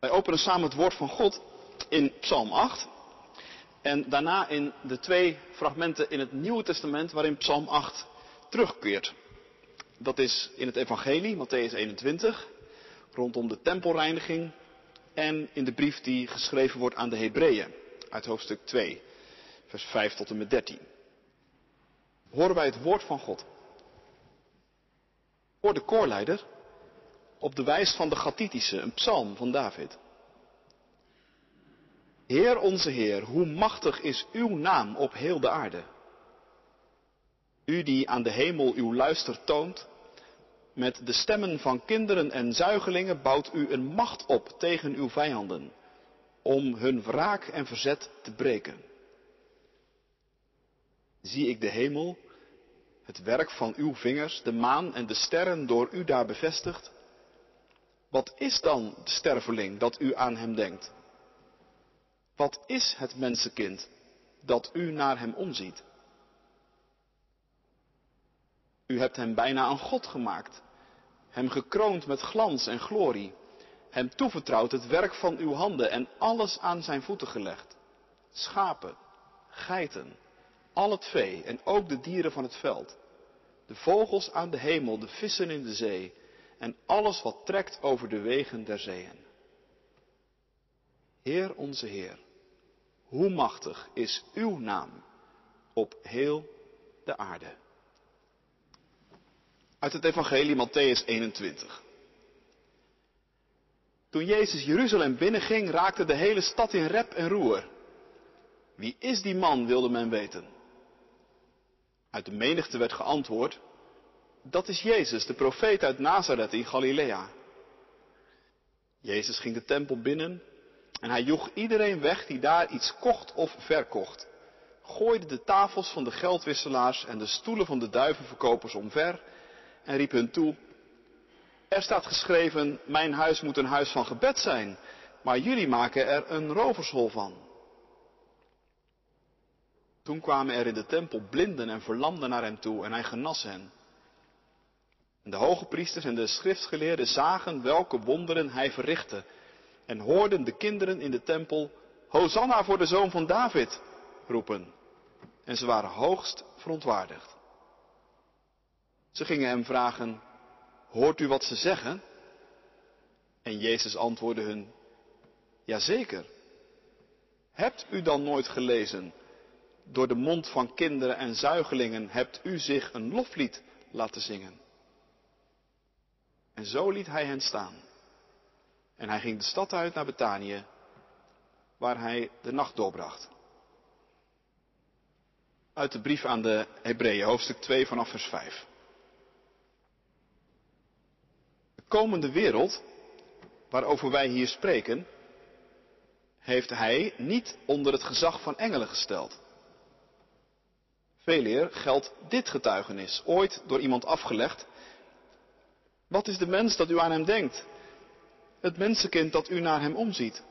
Wij openen samen het woord van God in Psalm 8 en daarna in de twee fragmenten in het Nieuwe Testament waarin Psalm 8 terugkeert. Dat is in het Evangelie, Matthäus 21, rondom de tempelreiniging en in de brief die geschreven wordt aan de Hebreeën uit hoofdstuk 2, vers 5 tot en met 13. Horen wij het woord van God. Voor de koorleider op de wijs van de Gattitische, een psalm van David. Heer onze Heer, hoe machtig is uw naam op heel de aarde. U die aan de hemel uw luister toont, met de stemmen van kinderen en zuigelingen bouwt u een macht op tegen uw vijanden, om hun wraak en verzet te breken. Zie ik de hemel, het werk van uw vingers, de maan en de sterren door u daar bevestigd? Wat is dan de sterveling dat u aan hem denkt? Wat is het mensenkind dat u naar hem omziet? U hebt hem bijna een God gemaakt, hem gekroond met glans en glorie, hem toevertrouwd het werk van uw handen en alles aan zijn voeten gelegd. Schapen, geiten, al het vee en ook de dieren van het veld, de vogels aan de hemel, de vissen in de zee en alles wat trekt over de wegen der zeeën. Heer onze Heer, hoe machtig is uw naam op heel de aarde. Uit het Evangelie Matthäus 21. Toen Jezus Jeruzalem binnenging, raakte de hele stad in rep en roer. Wie is die man, wilde men weten. Uit de menigte werd geantwoord, dat is Jezus, de profeet uit Nazareth in Galilea. Jezus ging de tempel binnen en hij joeg iedereen weg die daar iets kocht of verkocht. Gooide de tafels van de geldwisselaars en de stoelen van de duivenverkopers omver en riep hun toe, er staat geschreven, mijn huis moet een huis van gebed zijn, maar jullie maken er een rovershol van. Toen kwamen er in de tempel blinden en verlamden naar hem toe en hij genas hen. De hoge priesters en de schriftgeleerden zagen welke wonderen hij verrichtte en hoorden de kinderen in de tempel, Hosanna voor de zoon van David, roepen. En ze waren hoogst verontwaardigd. Ze gingen hem vragen, hoort u wat ze zeggen? En Jezus antwoordde hun, jazeker. Hebt u dan nooit gelezen, door de mond van kinderen en zuigelingen hebt u zich een loflied laten zingen? En zo liet hij hen staan. En hij ging de stad uit naar Betanië, waar hij de nacht doorbracht. Uit de brief aan de Hebreeën, hoofdstuk 2 vanaf vers 5. De komende wereld, waarover wij hier spreken, heeft hij niet onder het gezag van engelen gesteld. Veel geldt dit getuigenis, ooit door iemand afgelegd. Wat is de mens dat u aan hem denkt? Het mensenkind dat u naar hem omziet.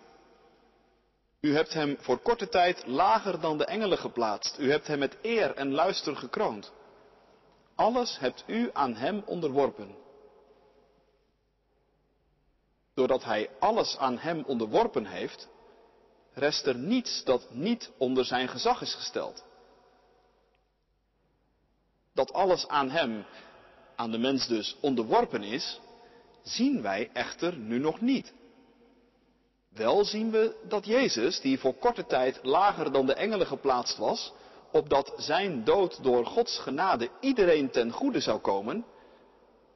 U hebt hem voor korte tijd lager dan de engelen geplaatst. U hebt hem met eer en luister gekroond. Alles hebt u aan hem onderworpen. Doordat hij alles aan hem onderworpen heeft, rest er niets dat niet onder zijn gezag is gesteld. Dat alles aan hem, aan de mens dus, onderworpen is, zien wij echter nu nog niet. Wel zien we dat Jezus, die voor korte tijd lager dan de engelen geplaatst was, opdat zijn dood door Gods genade iedereen ten goede zou komen,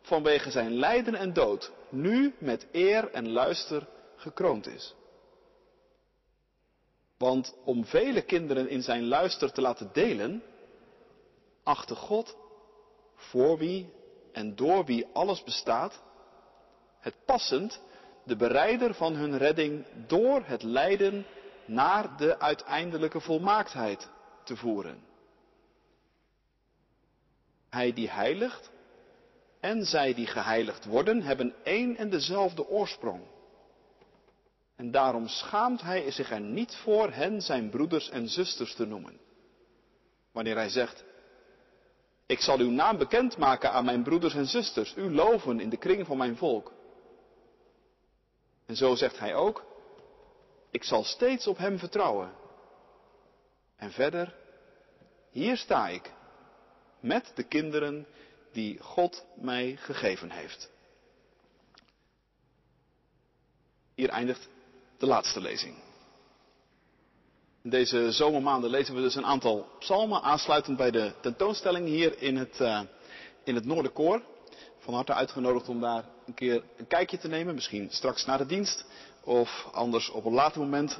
vanwege zijn lijden en dood nu met eer en luister gekroond is. Want om vele kinderen in zijn luister te laten delen, achtte God, voor wie en door wie alles bestaat, het passend de bereider van hun redding door het lijden naar de uiteindelijke volmaaktheid te voeren. Hij die heiligt en zij die geheiligd worden, hebben één en dezelfde oorsprong. En daarom schaamt hij zich er niet voor hen zijn broeders en zusters te noemen. Wanneer hij zegt, ik zal uw naam bekendmaken aan mijn broeders en zusters, u loven in de kring van mijn volk. En zo zegt hij ook, ik zal steeds op Hem vertrouwen. En verder, hier sta ik, met de kinderen die God mij gegeven heeft. Hier eindigt de laatste lezing. In deze zomermaanden lezen we dus een aantal psalmen aansluitend bij de tentoonstelling hier in het, uh, in het Noorderkoor. Van harte uitgenodigd om daar een keer een kijkje te nemen, misschien straks na de dienst of anders op een later moment.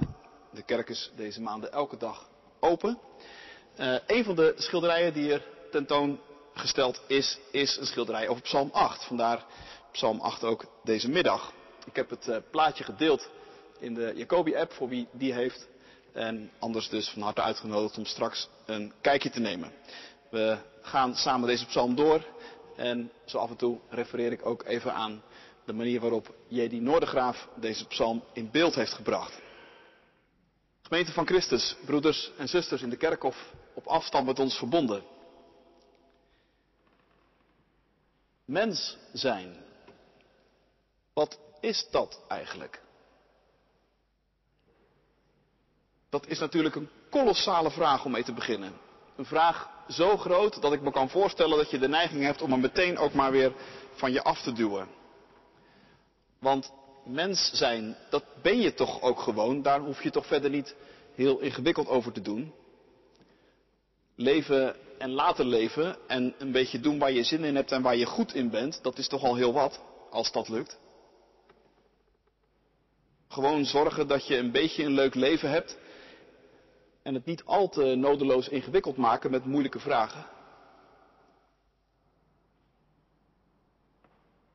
De kerk is deze maanden elke dag open. Uh, een van de schilderijen die er tentoongesteld is, is een schilderij over Psalm 8. Vandaar Psalm 8 ook deze middag. Ik heb het uh, plaatje gedeeld in de Jacobi-app voor wie die heeft. En anders dus van harte uitgenodigd om straks een kijkje te nemen. We gaan samen deze psalm door. En zo af en toe refereer ik ook even aan de manier waarop J.D. Noordergraaf deze psalm in beeld heeft gebracht. Gemeente van Christus, broeders en zusters in de kerk of op afstand met ons verbonden. Mens zijn. Wat is dat eigenlijk? Dat is natuurlijk een kolossale vraag om mee te beginnen. Een vraag zo groot dat ik me kan voorstellen dat je de neiging hebt om hem meteen ook maar weer van je af te duwen. Want mens zijn, dat ben je toch ook gewoon, daar hoef je toch verder niet heel ingewikkeld over te doen. Leven en laten leven en een beetje doen waar je zin in hebt en waar je goed in bent, dat is toch al heel wat, als dat lukt. Gewoon zorgen dat je een beetje een leuk leven hebt en het niet al te nodeloos ingewikkeld maken met moeilijke vragen.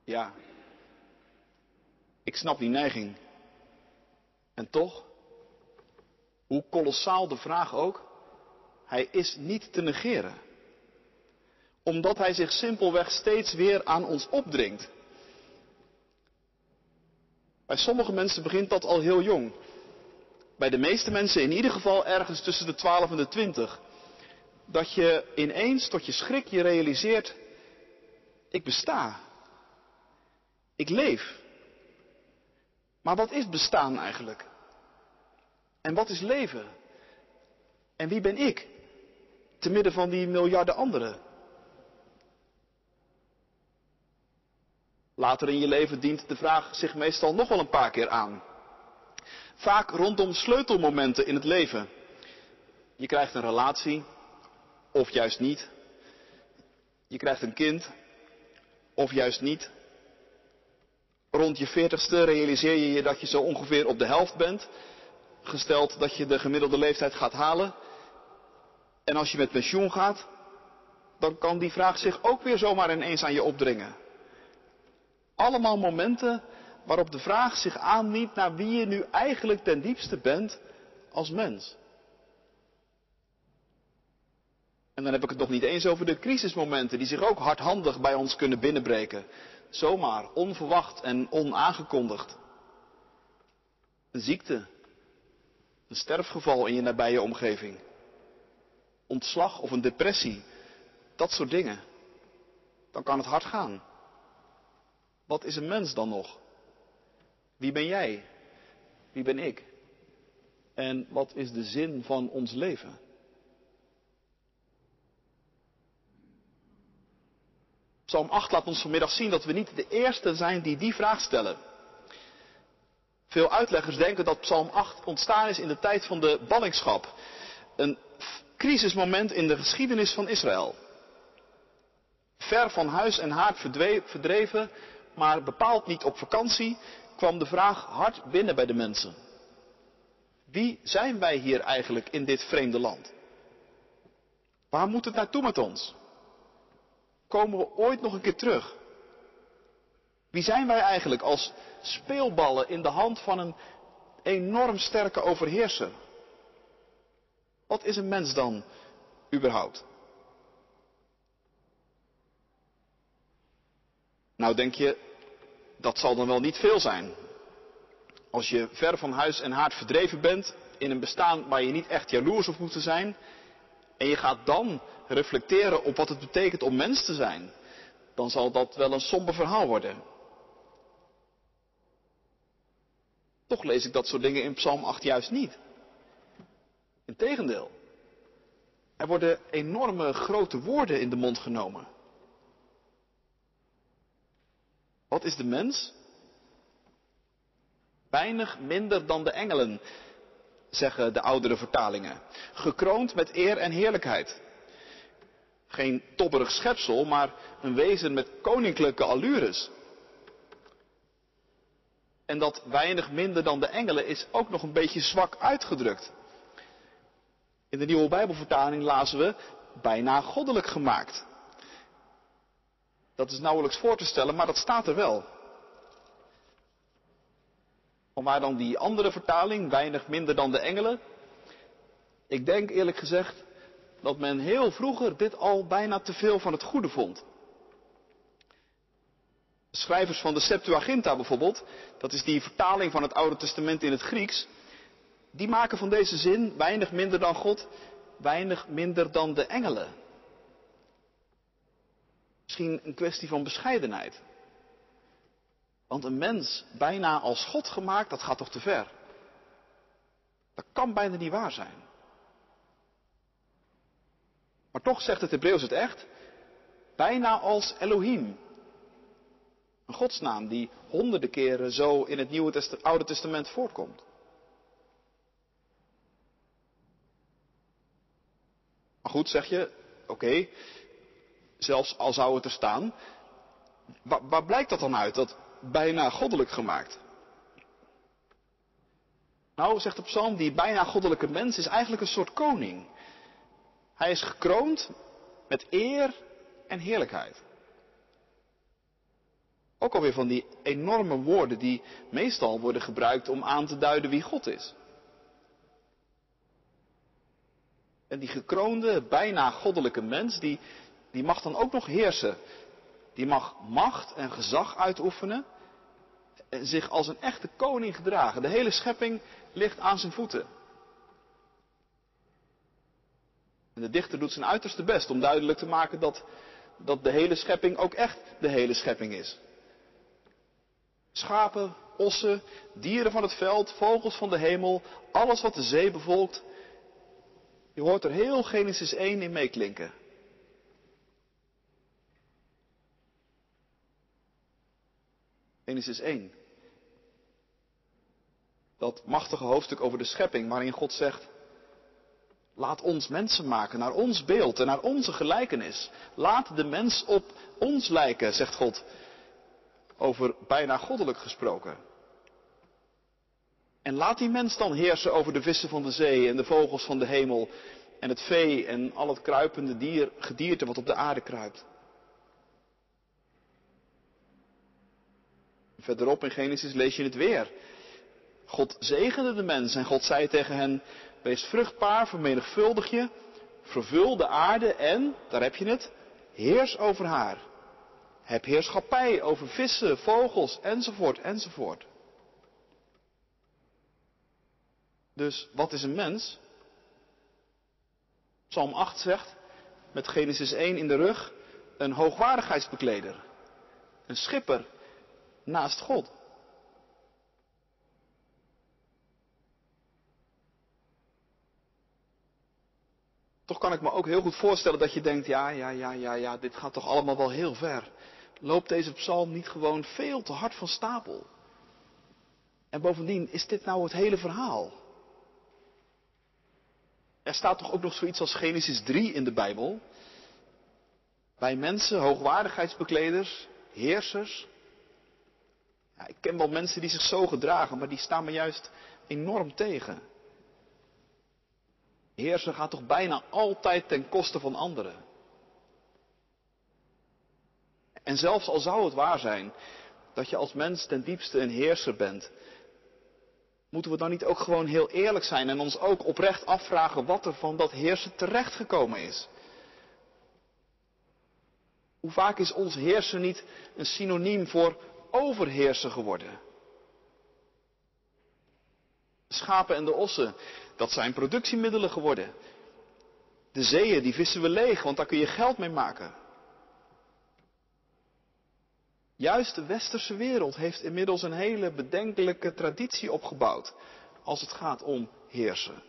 Ja, ik snap die neiging. En toch, hoe kolossaal de vraag ook, hij is niet te negeren. Omdat hij zich simpelweg steeds weer aan ons opdringt. Bij sommige mensen begint dat al heel jong. Bij de meeste mensen in ieder geval ergens tussen de 12 en de 20. Dat je ineens tot je schrik je realiseert, ik besta. Ik leef. Maar wat is bestaan eigenlijk? En wat is leven? En wie ben ik? Te midden van die miljarden anderen. Later in je leven dient de vraag zich meestal nog wel een paar keer aan. Vaak rondom sleutelmomenten in het leven. Je krijgt een relatie, of juist niet. Je krijgt een kind, of juist niet. Rond je veertigste realiseer je je dat je zo ongeveer op de helft bent. Gesteld dat je de gemiddelde leeftijd gaat halen. En als je met pensioen gaat, dan kan die vraag zich ook weer zomaar ineens aan je opdringen. Allemaal momenten waarop de vraag zich aandient naar wie je nu eigenlijk ten diepste bent als mens. En dan heb ik het nog niet eens over de crisismomenten die zich ook hardhandig bij ons kunnen binnenbreken. Zomaar, onverwacht en onaangekondigd. Een ziekte, een sterfgeval in je nabije omgeving, ontslag of een depressie, dat soort dingen. Dan kan het hard gaan. Wat is een mens dan nog? Wie ben jij? Wie ben ik? En wat is de zin van ons leven? Psalm 8 laat ons vanmiddag zien dat we niet de eerste zijn die die vraag stellen. Veel uitleggers denken dat Psalm 8 ontstaan is in de tijd van de ballingschap. Een crisismoment in de geschiedenis van Israël. Ver van huis en haard verdreven, maar bepaald niet op vakantie, kwam de vraag hard binnen bij de mensen. Wie zijn wij hier eigenlijk in dit vreemde land? Waar moet het naartoe met ons? Komen we ooit nog een keer terug? Wie zijn wij eigenlijk als speelballen in de hand van een enorm sterke overheerser? Wat is een mens dan überhaupt? Nou denk je, dat zal dan wel niet veel zijn. Als je ver van huis en haard verdreven bent, in een bestaan waar je niet echt jaloers op moet zijn, en je gaat dan reflecteren op wat het betekent om mens te zijn, dan zal dat wel een somber verhaal worden. Toch lees ik dat soort dingen in Psalm 8 juist niet. Integendeel. Er worden enorme grote woorden in de mond genomen. Wat is de mens? Weinig minder dan de engelen, zeggen de oudere vertalingen. Gekroond met eer en heerlijkheid. Geen tobberig schepsel, maar een wezen met koninklijke allures. En dat weinig minder dan de engelen is ook nog een beetje zwak uitgedrukt. In de nieuwe Bijbelvertaling lazen we bijna goddelijk gemaakt. Dat is nauwelijks voor te stellen, maar dat staat er wel. Vanwaar dan die andere vertaling, weinig minder dan de engelen? Ik denk eerlijk gezegd dat men heel vroeger dit al bijna te veel van het goede vond. schrijvers van de Septuaginta bijvoorbeeld, dat is die vertaling van het Oude Testament in het Grieks, die maken van deze zin weinig minder dan God, weinig minder dan de engelen. Misschien een kwestie van bescheidenheid. Want een mens bijna als God gemaakt, dat gaat toch te ver? Dat kan bijna niet waar zijn. Maar toch zegt het Hebreeuws het echt. Bijna als Elohim. Een godsnaam die honderden keren zo in het Nieuwe Oude Testament voorkomt. Maar goed, zeg je, oké, zelfs al zou het er staan, waar, blijkt dat dan uit, dat bijna goddelijk gemaakt? Nou, zegt de psalm, die bijna goddelijke mens is eigenlijk een soort koning. Hij is gekroond met eer en heerlijkheid. Ook alweer van die enorme woorden die meestal worden gebruikt om aan te duiden wie God is. En die gekroonde, bijna goddelijke mens, die, die mag dan ook nog heersen. Die mag macht en gezag uitoefenen. En zich als een echte koning gedragen. De hele schepping ligt aan zijn voeten. En de dichter doet zijn uiterste best om duidelijk te maken dat, dat de hele schepping ook echt de hele schepping is. Schapen, ossen, dieren van het veld, vogels van de hemel, alles wat de zee bevolkt, je hoort er heel Genesis 1 in meeklinken. Genesis 1. Dat machtige hoofdstuk over de schepping waarin God zegt, laat ons mensen maken naar ons beeld en naar onze gelijkenis. Laat de mens op ons lijken, zegt God, over bijna goddelijk gesproken. En laat die mens dan heersen over de vissen van de zee en de vogels van de hemel en het vee en al het kruipende dier, gedierte wat op de aarde kruipt. Verderop in Genesis lees je het weer. God zegende de mens en God zei tegen hen, wees vruchtbaar, vermenigvuldig je, vervul de aarde en, daar heb je het, heers over haar. Heb heerschappij over vissen, vogels, enzovoort, enzovoort. Dus wat is een mens? Psalm 8 zegt, met Genesis 1 in de rug, een hoogwaardigheidsbekleder. Een schipper naast God. Toch kan ik me ook heel goed voorstellen dat je denkt, ja, ja, ja, ja, ja, dit gaat toch allemaal wel heel ver. Loopt deze psalm niet gewoon veel te hard van stapel? En bovendien, is dit nou het hele verhaal? Er staat toch ook nog zoiets als Genesis 3 in de Bijbel? Bij mensen, hoogwaardigheidsbekleders, heersers. Ik ken wel mensen die zich zo gedragen, maar die staan me juist enorm tegen. Heersen gaat toch bijna altijd ten koste van anderen. En zelfs al zou het waar zijn dat je als mens ten diepste een heerser bent, Moeten we dan niet ook gewoon heel eerlijk zijn en ons ook oprecht afvragen wat er van dat heersen terechtgekomen is? Hoe vaak is ons heersen niet een synoniem voor overheersen geworden? De schapen en de ossen, dat zijn productiemiddelen geworden. De zeeën, die vissen we leeg, want daar kun je geld mee maken. Juist de westerse wereld heeft inmiddels een hele bedenkelijke traditie opgebouwd als het gaat om heersen.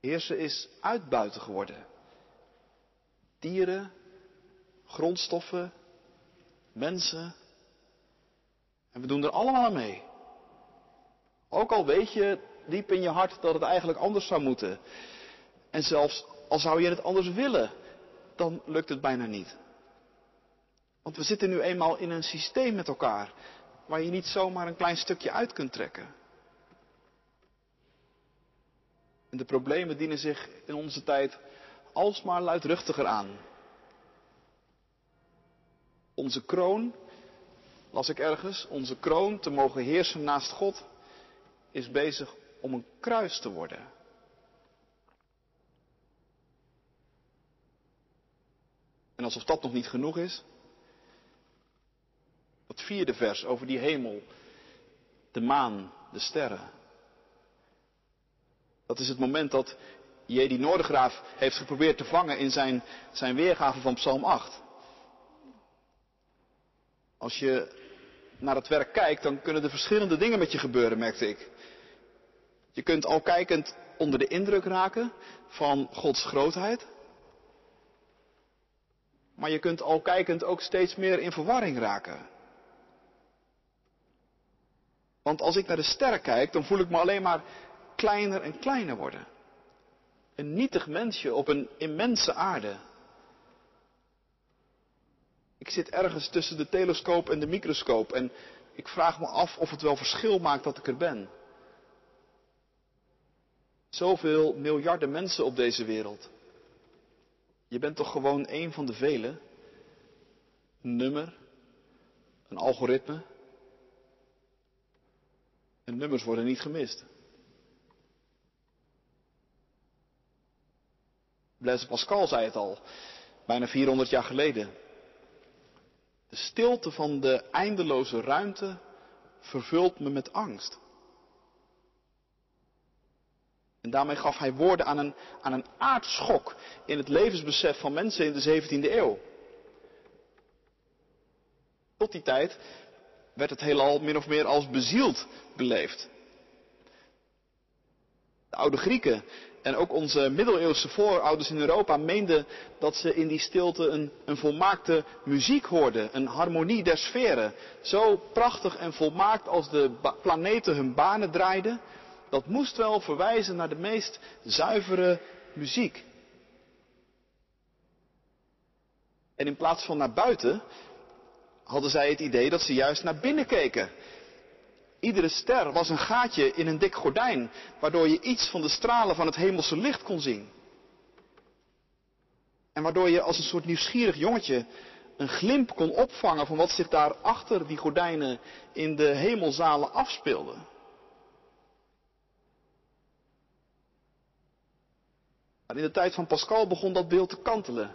Heersen is uitbuiten geworden. Dieren, grondstoffen, mensen. En we doen er allemaal mee. Ook al weet je diep in je hart dat het eigenlijk anders zou moeten. En zelfs al zou je het anders willen, dan lukt het bijna niet. Want we zitten nu eenmaal in een systeem met elkaar waar je niet zomaar een klein stukje uit kunt trekken. En de problemen dienen zich in onze tijd alsmaar luidruchtiger aan. Onze kroon, las ik ergens, onze kroon te mogen heersen naast God, is bezig om een kruis te worden. En alsof dat nog niet genoeg is, dat vierde vers over die hemel, de maan, de sterren. Dat is het moment dat J.D. Noordegraaf heeft geprobeerd te vangen in zijn, zijn weergave van Psalm 8. Als je naar het werk kijkt, dan kunnen er verschillende dingen met je gebeuren, merkte ik. Je kunt al kijkend onder de indruk raken van Gods grootheid. Maar je kunt al kijkend ook steeds meer in verwarring raken. Want als ik naar de sterren kijk, dan voel ik me alleen maar kleiner en kleiner worden. Een nietig mensje op een immense aarde. Ik zit ergens tussen de telescoop en de microscoop en ik vraag me af of het wel verschil maakt dat ik er ben. Zoveel miljarden mensen op deze wereld. Je bent toch gewoon één van de velen? Een nummer, een algoritme. En nummers worden niet gemist. Blaise Pascal zei het al, bijna 400 jaar geleden. De stilte van de eindeloze ruimte vervult me met angst. En daarmee gaf hij woorden aan een, aan een aardschok in het levensbesef van mensen in de 17e eeuw. Tot die tijd werd het heelal min of meer als bezield beleefd. De oude Grieken en ook onze middeleeuwse voorouders in Europa meenden dat ze in die stilte een, een volmaakte muziek hoorden, een harmonie der sferen. Zo prachtig en volmaakt als de planeten hun banen draaiden, dat moest wel verwijzen naar de meest zuivere muziek. En in plaats van naar buiten hadden zij het idee dat ze juist naar binnen keken. Iedere ster was een gaatje in een dik gordijn, waardoor je iets van de stralen van het hemelse licht kon zien. En waardoor je als een soort nieuwsgierig jongetje een glimp kon opvangen van wat zich daar achter die gordijnen in de hemelzalen afspeelde. Maar in de tijd van Pascal begon dat beeld te kantelen.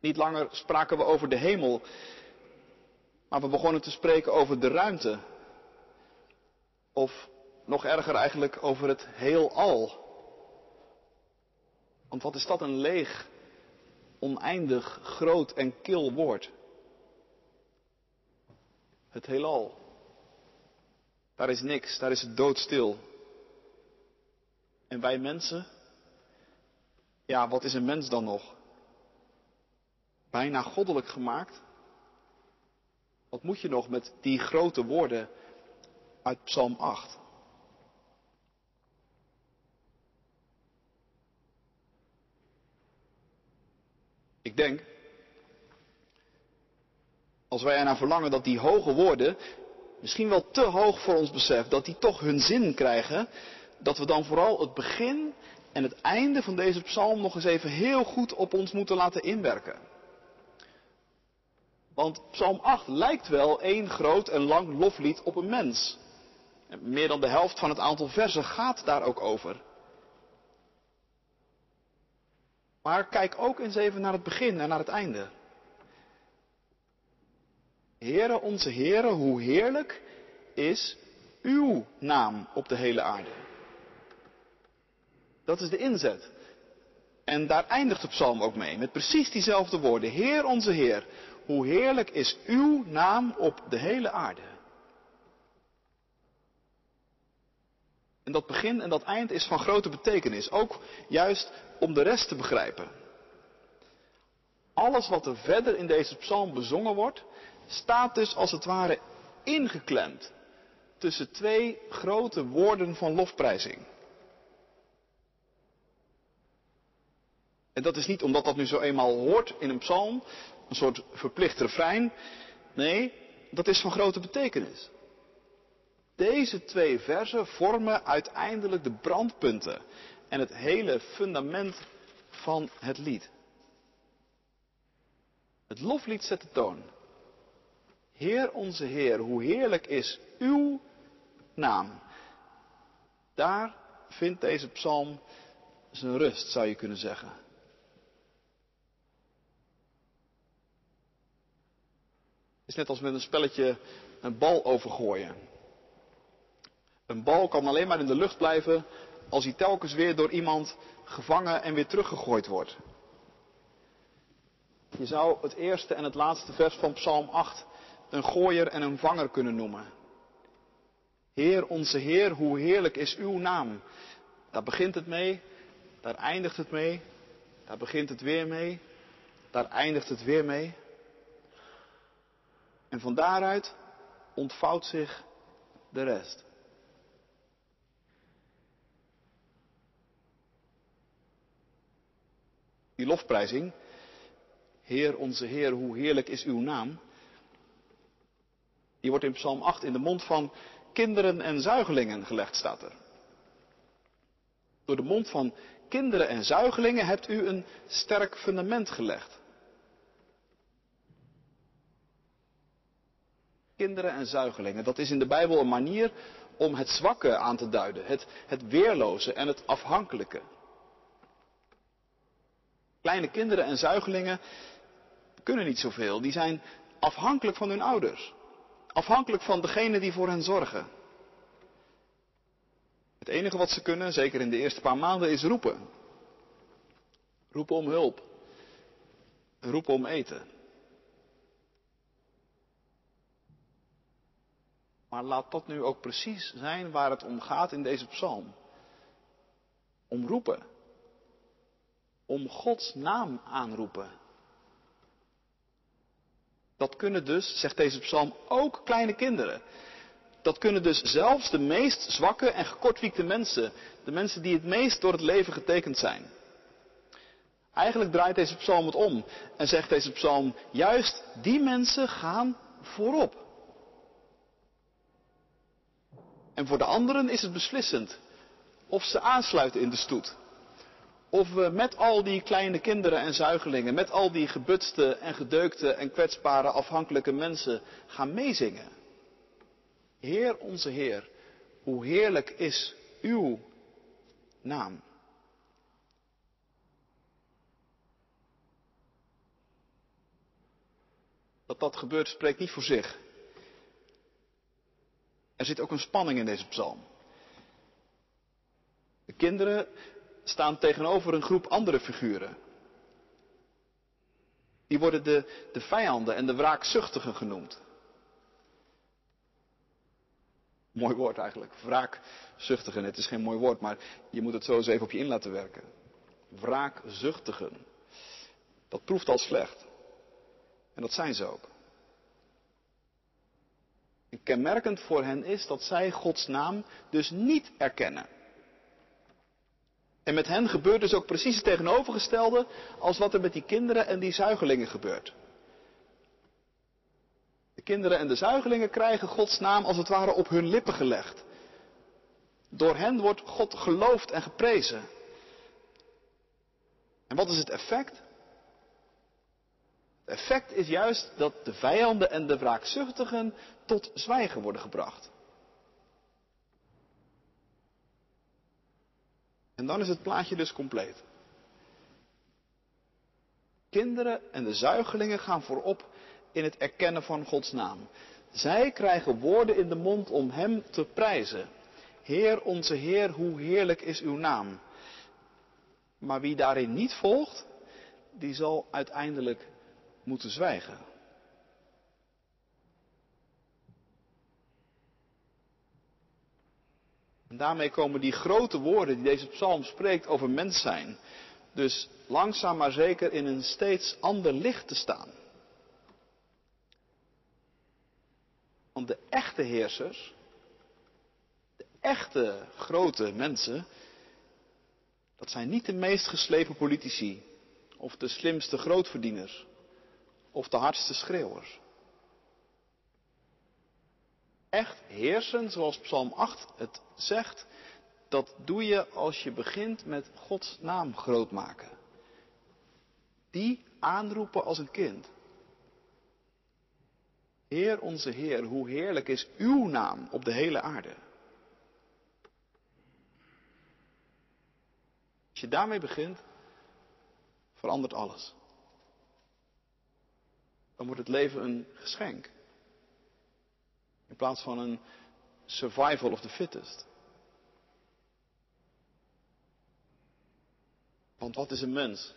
Niet langer spraken we over de hemel, maar we begonnen te spreken over de ruimte. Of nog erger eigenlijk over het heelal. Want wat is dat een leeg, oneindig, groot en kil woord? Het heelal. Daar is niks, daar is het doodstil. En wij mensen? Ja, wat is een mens dan nog? Bijna goddelijk gemaakt? Wat moet je nog met die grote woorden uit Psalm 8? Ik denk, als wij ernaar verlangen dat die hoge woorden, misschien wel te hoog voor ons besef, dat die toch hun zin krijgen, dat we dan vooral het begin en het einde van deze psalm nog eens even heel goed op ons moeten laten inwerken. Want Psalm 8 lijkt wel één groot en lang loflied op een mens. En meer dan de helft van het aantal versen gaat daar ook over. Maar kijk ook eens even naar het begin en naar het einde. Heere, onze Heere, hoe heerlijk is uw naam op de hele aarde. Dat is de inzet. En daar eindigt de psalm ook mee, met precies diezelfde woorden. Heer onze Heer, hoe heerlijk is uw naam op de hele aarde. En dat begin en dat eind is van grote betekenis, ook juist om de rest te begrijpen. Alles wat er verder in deze psalm bezongen wordt, staat dus als het ware ingeklemd tussen twee grote woorden van lofprijzing. En dat is niet omdat dat nu zo eenmaal hoort in een psalm, een soort verplicht refrein. Nee, dat is van grote betekenis. Deze twee versen vormen uiteindelijk de brandpunten en het hele fundament van het lied. Het loflied zet de toon. Heer onze Heer, hoe heerlijk is uw naam. Daar vindt deze psalm zijn rust, zou je kunnen zeggen. Is net als met een spelletje een bal overgooien. Een bal kan alleen maar in de lucht blijven als hij telkens weer door iemand gevangen en weer teruggegooid wordt. Je zou het eerste en het laatste vers van Psalm 8 een gooier en een vanger kunnen noemen. Heer, onze Heer, hoe heerlijk is uw naam. Daar begint het mee, daar eindigt het mee, daar begint het weer mee, daar eindigt het weer mee. En van daaruit ontvouwt zich de rest. Die lofprijzing, Heer onze Heer, hoe heerlijk is uw naam, die wordt in Psalm 8 in de mond van kinderen en zuigelingen gelegd, staat er. Door de mond van kinderen en zuigelingen hebt u een sterk fundament gelegd. Kinderen en zuigelingen, dat is in de Bijbel een manier om het zwakke aan te duiden, het, het weerloze en het afhankelijke. Kleine kinderen en zuigelingen kunnen niet zoveel, die zijn afhankelijk van hun ouders. Afhankelijk van degene die voor hen zorgen. Het enige wat ze kunnen, zeker in de eerste paar maanden, is roepen. Roepen om hulp. Roepen om eten. Maar laat dat nu ook precies zijn waar het om gaat in deze psalm. Om roepen. Om Gods naam aanroepen. Dat kunnen dus, zegt deze psalm, ook kleine kinderen. Dat kunnen dus zelfs de meest zwakke en gekortwiekte mensen, de mensen die het meest door het leven getekend zijn. Eigenlijk draait deze psalm het om en zegt deze psalm, juist die mensen gaan voorop. En voor de anderen is het beslissend of ze aansluiten in de stoet. Of we met al die kleine kinderen en zuigelingen, met al die gebutste en gedeukte en kwetsbare afhankelijke mensen gaan meezingen. Heer onze Heer, hoe heerlijk is uw naam. Dat dat gebeurt spreekt niet voor zich. Er zit ook een spanning in deze psalm. De kinderen staan tegenover een groep andere figuren. Die worden de, de vijanden en de wraakzuchtigen genoemd. Mooi woord eigenlijk. Wraakzuchtigen. Het is geen mooi woord, maar je moet het zo eens even op je in laten werken. Wraakzuchtigen. Dat proeft al slecht. En dat zijn ze ook. En kenmerkend voor hen is dat zij Gods naam dus niet erkennen. En met hen gebeurt dus ook precies het tegenovergestelde als wat er met die kinderen en die zuigelingen gebeurt. De kinderen en de zuigelingen krijgen Gods naam als het ware op hun lippen gelegd. Door hen wordt God geloofd en geprezen. En wat is het effect? Het effect is juist dat de vijanden en de wraakzuchtigen tot zwijgen worden gebracht. En dan is het plaatje dus compleet. Kinderen en de zuigelingen gaan voorop in het erkennen van Gods naam. Zij krijgen woorden in de mond om Hem te prijzen. Heer onze Heer, hoe heerlijk is uw naam. Maar wie daarin niet volgt, die zal uiteindelijk moeten zwijgen. En daarmee komen die grote woorden die deze psalm spreekt over mens zijn, dus langzaam maar zeker in een steeds ander licht te staan. Want de echte heersers, de echte grote mensen, dat zijn niet de meest geslepen politici of de slimste grootverdieners of de hardste schreeuwers. Echt heersen, zoals Psalm 8 het zegt, dat doe je als je begint met Gods naam groot maken. Die aanroepen als een kind. Heer onze Heer, hoe heerlijk is uw naam op de hele aarde. Als je daarmee begint, verandert alles. Dan wordt het leven een geschenk. In plaats van een survival of the fittest. Want wat is een mens?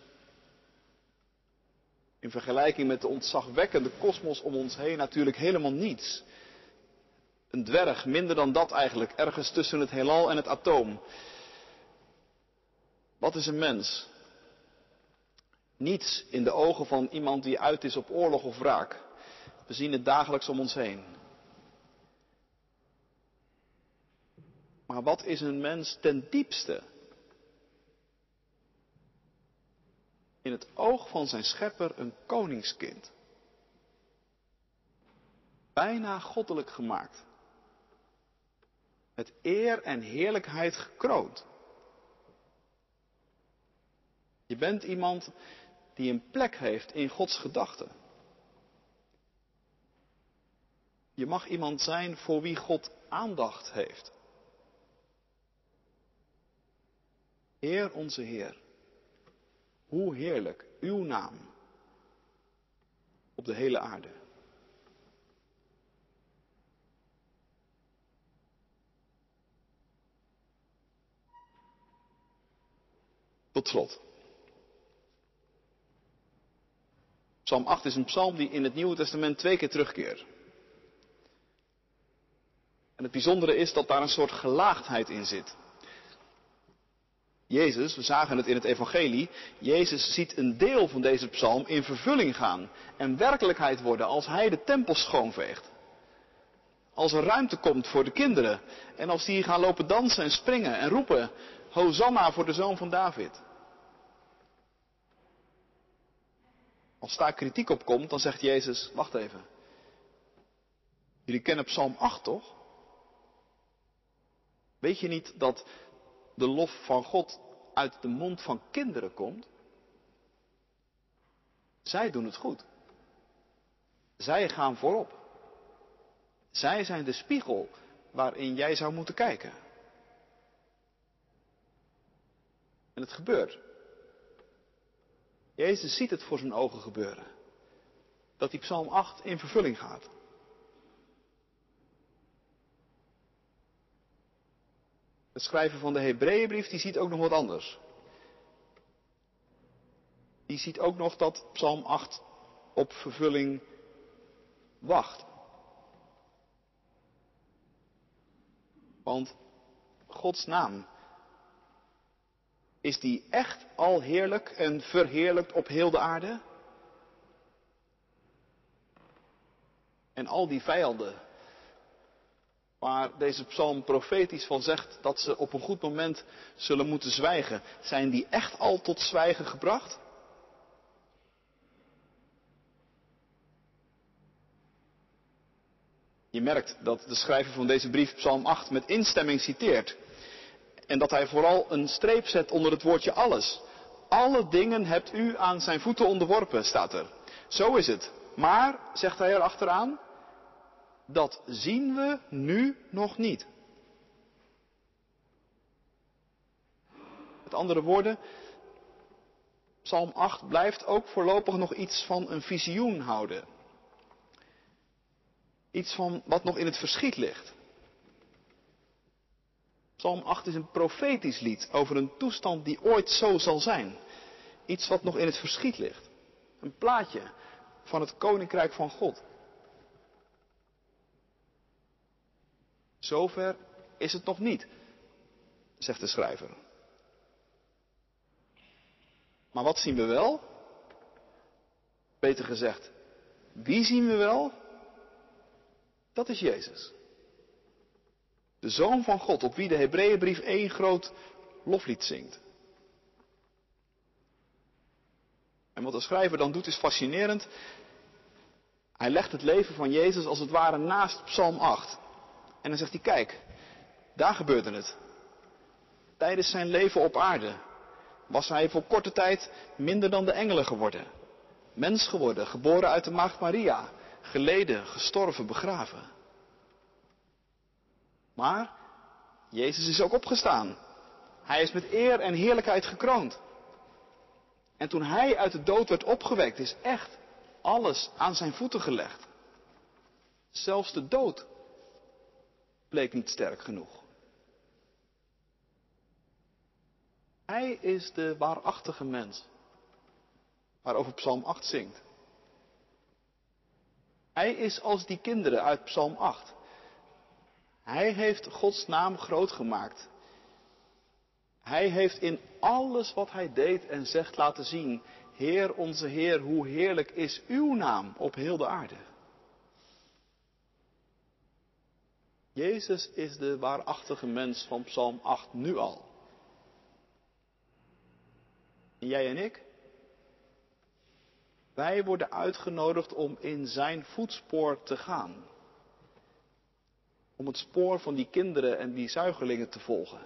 In vergelijking met de ontzagwekkende kosmos om ons heen natuurlijk helemaal niets. Een dwerg, minder dan dat eigenlijk, ergens tussen het heelal en het atoom. Wat is een mens? Niets in de ogen van iemand die uit is op oorlog of wraak. We zien het dagelijks om ons heen. Maar wat is een mens ten diepste? In het oog van zijn schepper een koningskind. Bijna goddelijk gemaakt. Met eer en heerlijkheid gekroond. Je bent iemand die een plek heeft in Gods gedachten. Je mag iemand zijn voor wie God aandacht heeft. Heer onze Heer, hoe heerlijk uw naam op de hele aarde. Tot slot. Psalm 8 is een psalm die in het Nieuwe Testament twee keer terugkeert. En het bijzondere is dat daar een soort gelaagdheid in zit. Jezus, we zagen het in het Evangelie, Jezus ziet een deel van deze psalm in vervulling gaan en werkelijkheid worden als hij de tempel schoonveegt. Als er ruimte komt voor de kinderen en als die gaan lopen dansen en springen en roepen, Hosanna voor de zoon van David. Als daar kritiek op komt, dan zegt Jezus, wacht even. Jullie kennen Psalm 8 toch? Weet je niet dat de lof van God uit de mond van kinderen komt? Zij doen het goed. Zij gaan voorop. Zij zijn de spiegel waarin jij zou moeten kijken. En het gebeurt. Jezus ziet het voor zijn ogen gebeuren. Dat die Psalm 8 in vervulling gaat. Het schrijver van de Hebreeënbrief die ziet ook nog wat anders. Die ziet ook nog dat Psalm 8 op vervulling wacht. Want Gods naam is die echt al heerlijk en verheerlijkt op heel de aarde? En al die vijanden, waar deze psalm profetisch van zegt dat ze op een goed moment zullen moeten zwijgen, zijn die echt al tot zwijgen gebracht? Je merkt dat de schrijver van deze brief Psalm 8 met instemming citeert. En dat hij vooral een streep zet onder het woordje alles. Alle dingen hebt u aan zijn voeten onderworpen, staat er. Zo is het. Maar, zegt hij er achteraan, dat zien we nu nog niet. Met andere woorden, Psalm 8 blijft ook voorlopig nog iets van een visioen houden. Iets van wat nog in het verschiet ligt. Psalm 8 is een profetisch lied over een toestand die ooit zo zal zijn. Iets wat nog in het verschiet ligt. Een plaatje van het koninkrijk van God. Zover is het nog niet, zegt de schrijver. Maar wat zien we wel? Beter gezegd, wie zien we wel? Dat is Jezus. De Zoon van God, op wie de Hebreeënbrief één groot loflied zingt. En wat de schrijver dan doet is fascinerend. Hij legt het leven van Jezus als het ware naast Psalm 8. En dan zegt hij, kijk, daar gebeurde het. Tijdens zijn leven op aarde was hij voor korte tijd minder dan de engelen geworden. Mens geworden, geboren uit de maagd Maria, geleden, gestorven, begraven. Maar Jezus is ook opgestaan. Hij is met eer en heerlijkheid gekroond. En toen hij uit de dood werd opgewekt, is echt alles aan zijn voeten gelegd. Zelfs de dood bleek niet sterk genoeg. Hij is de waarachtige mens waarover Psalm 8 zingt. Hij is als die kinderen uit Psalm 8. Hij heeft Gods naam groot gemaakt. Hij heeft in alles wat hij deed en zegt laten zien, Heer onze Heer, hoe heerlijk is uw naam op heel de aarde. Jezus is de waarachtige mens van Psalm 8 nu al. En jij en ik? Wij worden uitgenodigd om in zijn voetspoor te gaan. Om het spoor van die kinderen en die zuigelingen te volgen.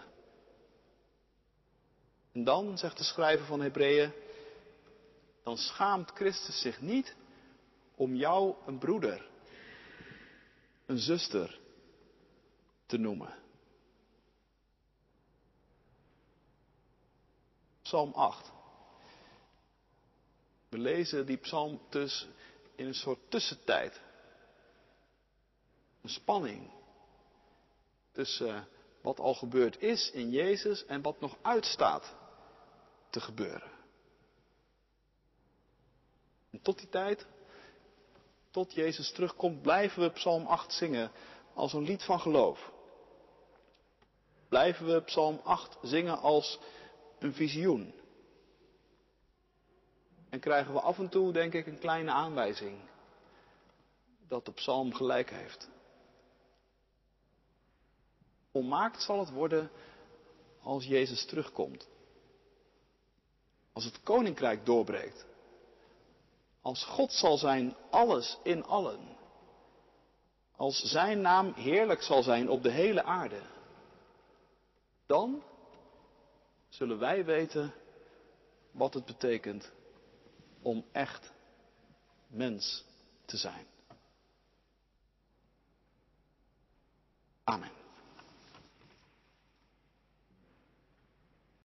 En dan, zegt de schrijver van Hebreeën, dan schaamt Christus zich niet om jou een broeder, een zuster te noemen. Psalm 8. We lezen die psalm dus in een soort tussentijd. Een spanning tussen wat al gebeurd is in Jezus en wat nog uitstaat te gebeuren. En tot die tijd, tot Jezus terugkomt, blijven we Psalm 8 zingen als een lied van geloof. Blijven we Psalm 8 zingen als een visioen. En krijgen we af en toe, denk ik, een kleine aanwijzing dat de psalm gelijk heeft. Volmaakt zal het worden als Jezus terugkomt. Als het koninkrijk doorbreekt. Als God zal zijn alles in allen. Als zijn naam heerlijk zal zijn op de hele aarde. Dan zullen wij weten wat het betekent om echt mens te zijn. Amen.